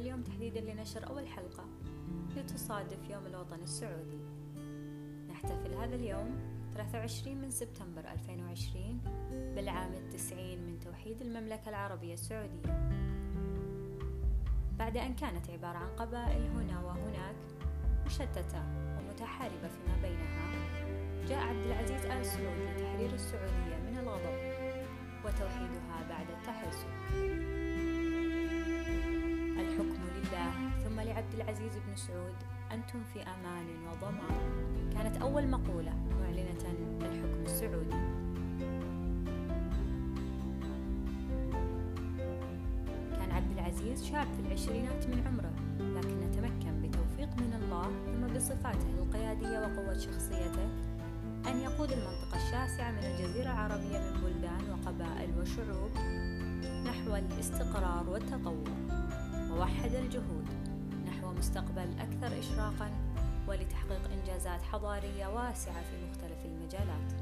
اليوم تحديدا لنشر أول حلقة لتصادف يوم الوطن السعودي. نحتفل هذا اليوم 23 من سبتمبر 2020 بالعام التسعين من توحيد المملكة العربية السعودية. بعد أن كانت عبارة عن قبائل هنا وهناك مشتتة ومتحاربة فيما بينها جاء عبد العزيز آل سعود لتحرير السعودية من ثم لعبد العزيز بن سعود أنتم في أمان وضمان. كانت أول مقولة معلنة الحكم السعودي. كان عبد العزيز شاب في العشرينات من عمره لكن تمكن بتوفيق من الله ثم بصفاته القيادية وقوة شخصيته أن يقود المنطقة الشاسعة من الجزيرة العربية من بلدان وقبائل وشعوب نحو الاستقرار والتطور ووحد الجهود. مستقبل أكثر إشراقا ولتحقيق إنجازات حضارية واسعة في مختلف المجالات.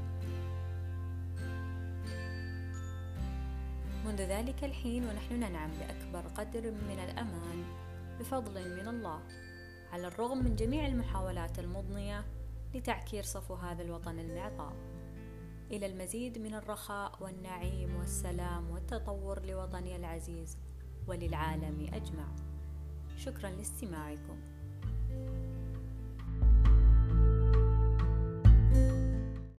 منذ ذلك الحين ونحن ننعم بأكبر قدر من الأمان بفضل من الله على الرغم من جميع المحاولات المضنية لتعكير صفو هذا الوطن المعطاء. إلى المزيد من الرخاء والنعيم والسلام والتطور لوطني العزيز وللعالم أجمع. شكرا لاستماعكم.